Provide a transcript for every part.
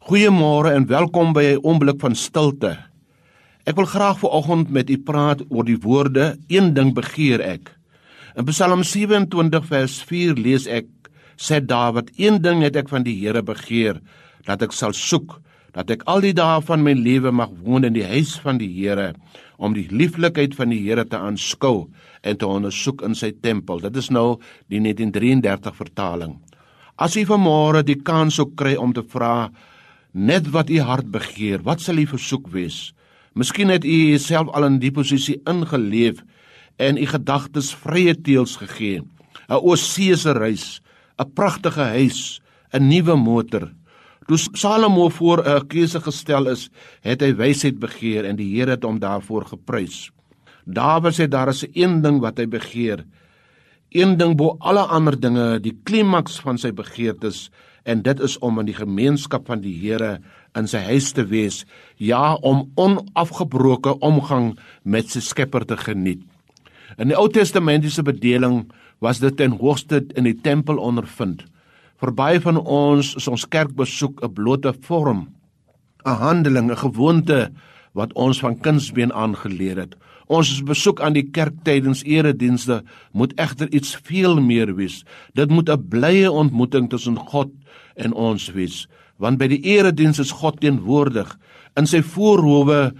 Goeiemôre en welkom by 'n oomblik van stilte. Ek wil graag vanoggend met u praat oor die woorde een ding begeer ek. In Psalm 27 vers 4 lees ek sê Dawid een ding het ek van die Here begeer dat ek sal soek dat ek al die dae van my lewe mag woon in die huis van die Here om die lieflikheid van die Here te aanskou en te ondersoek in sy tempel. Dit is nou die 1933 vertaling. As u vanmôre die kans sou kry om te vra net wat u hart begeer, wat sal u versoek wees? Miskien het u jouself al in die posisie ingeleef en u gedagtes vrye teels gegee. 'n Oseese reis, 'n pragtige huis, 'n nuwe motor. Toe Salomo voor 'n keuse gestel is, het hy wysheid begeer en die Here het hom daarvoor geprys. Dawid sê daar is een ding wat hy begeer. Een ding bo alle ander dinge, die klimaks van sy begeertes en dit is om in die gemeenskap van die Here in sy huis te wees, ja, om onafgebroke omgang met sy Skepper te geniet. In die Ou Testamentiese bedeling was dit ten hoogste in die tempel ondervind. Vir baie van ons is ons kerkbesoek 'n blote vorm, 'n handeling, 'n gewoonte wat ons van kindsbeen aangeleer het. Ons besoek aan die kerk tydens eredienste moet egter iets veel meer wees. Dit moet 'n blye ontmoeting tussen God en ons wees, want by die erediens is God teenwoordig. In sy voorhoewe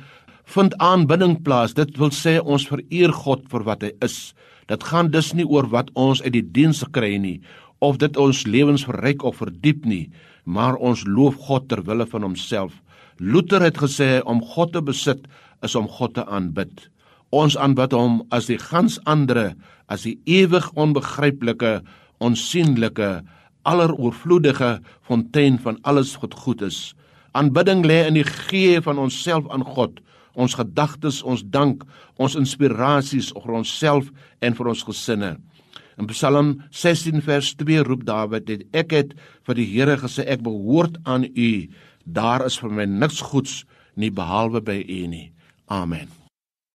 vind aanbidding plaas. Dit wil sê ons vereer God vir wat hy is. Dit gaan dus nie oor wat ons uit die diens kry nie of dit ons lewens verryk of verdiep nie, maar ons loof God ter wille van homself. Luther het gesê om God te besit is om God te aanbid. Ons aanbid hom as die gans ander, as die ewig onbegryplike, onsigbare, alleroorvloedige fontein van alles wat goed is. Aanbidding lê in die gee van onsself aan God, ons gedagtes, ons dank, ons inspirasies oor onsself en vir ons gesinne. In Psalm 16 vers 2 roep Dawid ek het vir die Here gesê ek behoort aan U daar is vir my niks goeds nie behalwe by U nie. Amen.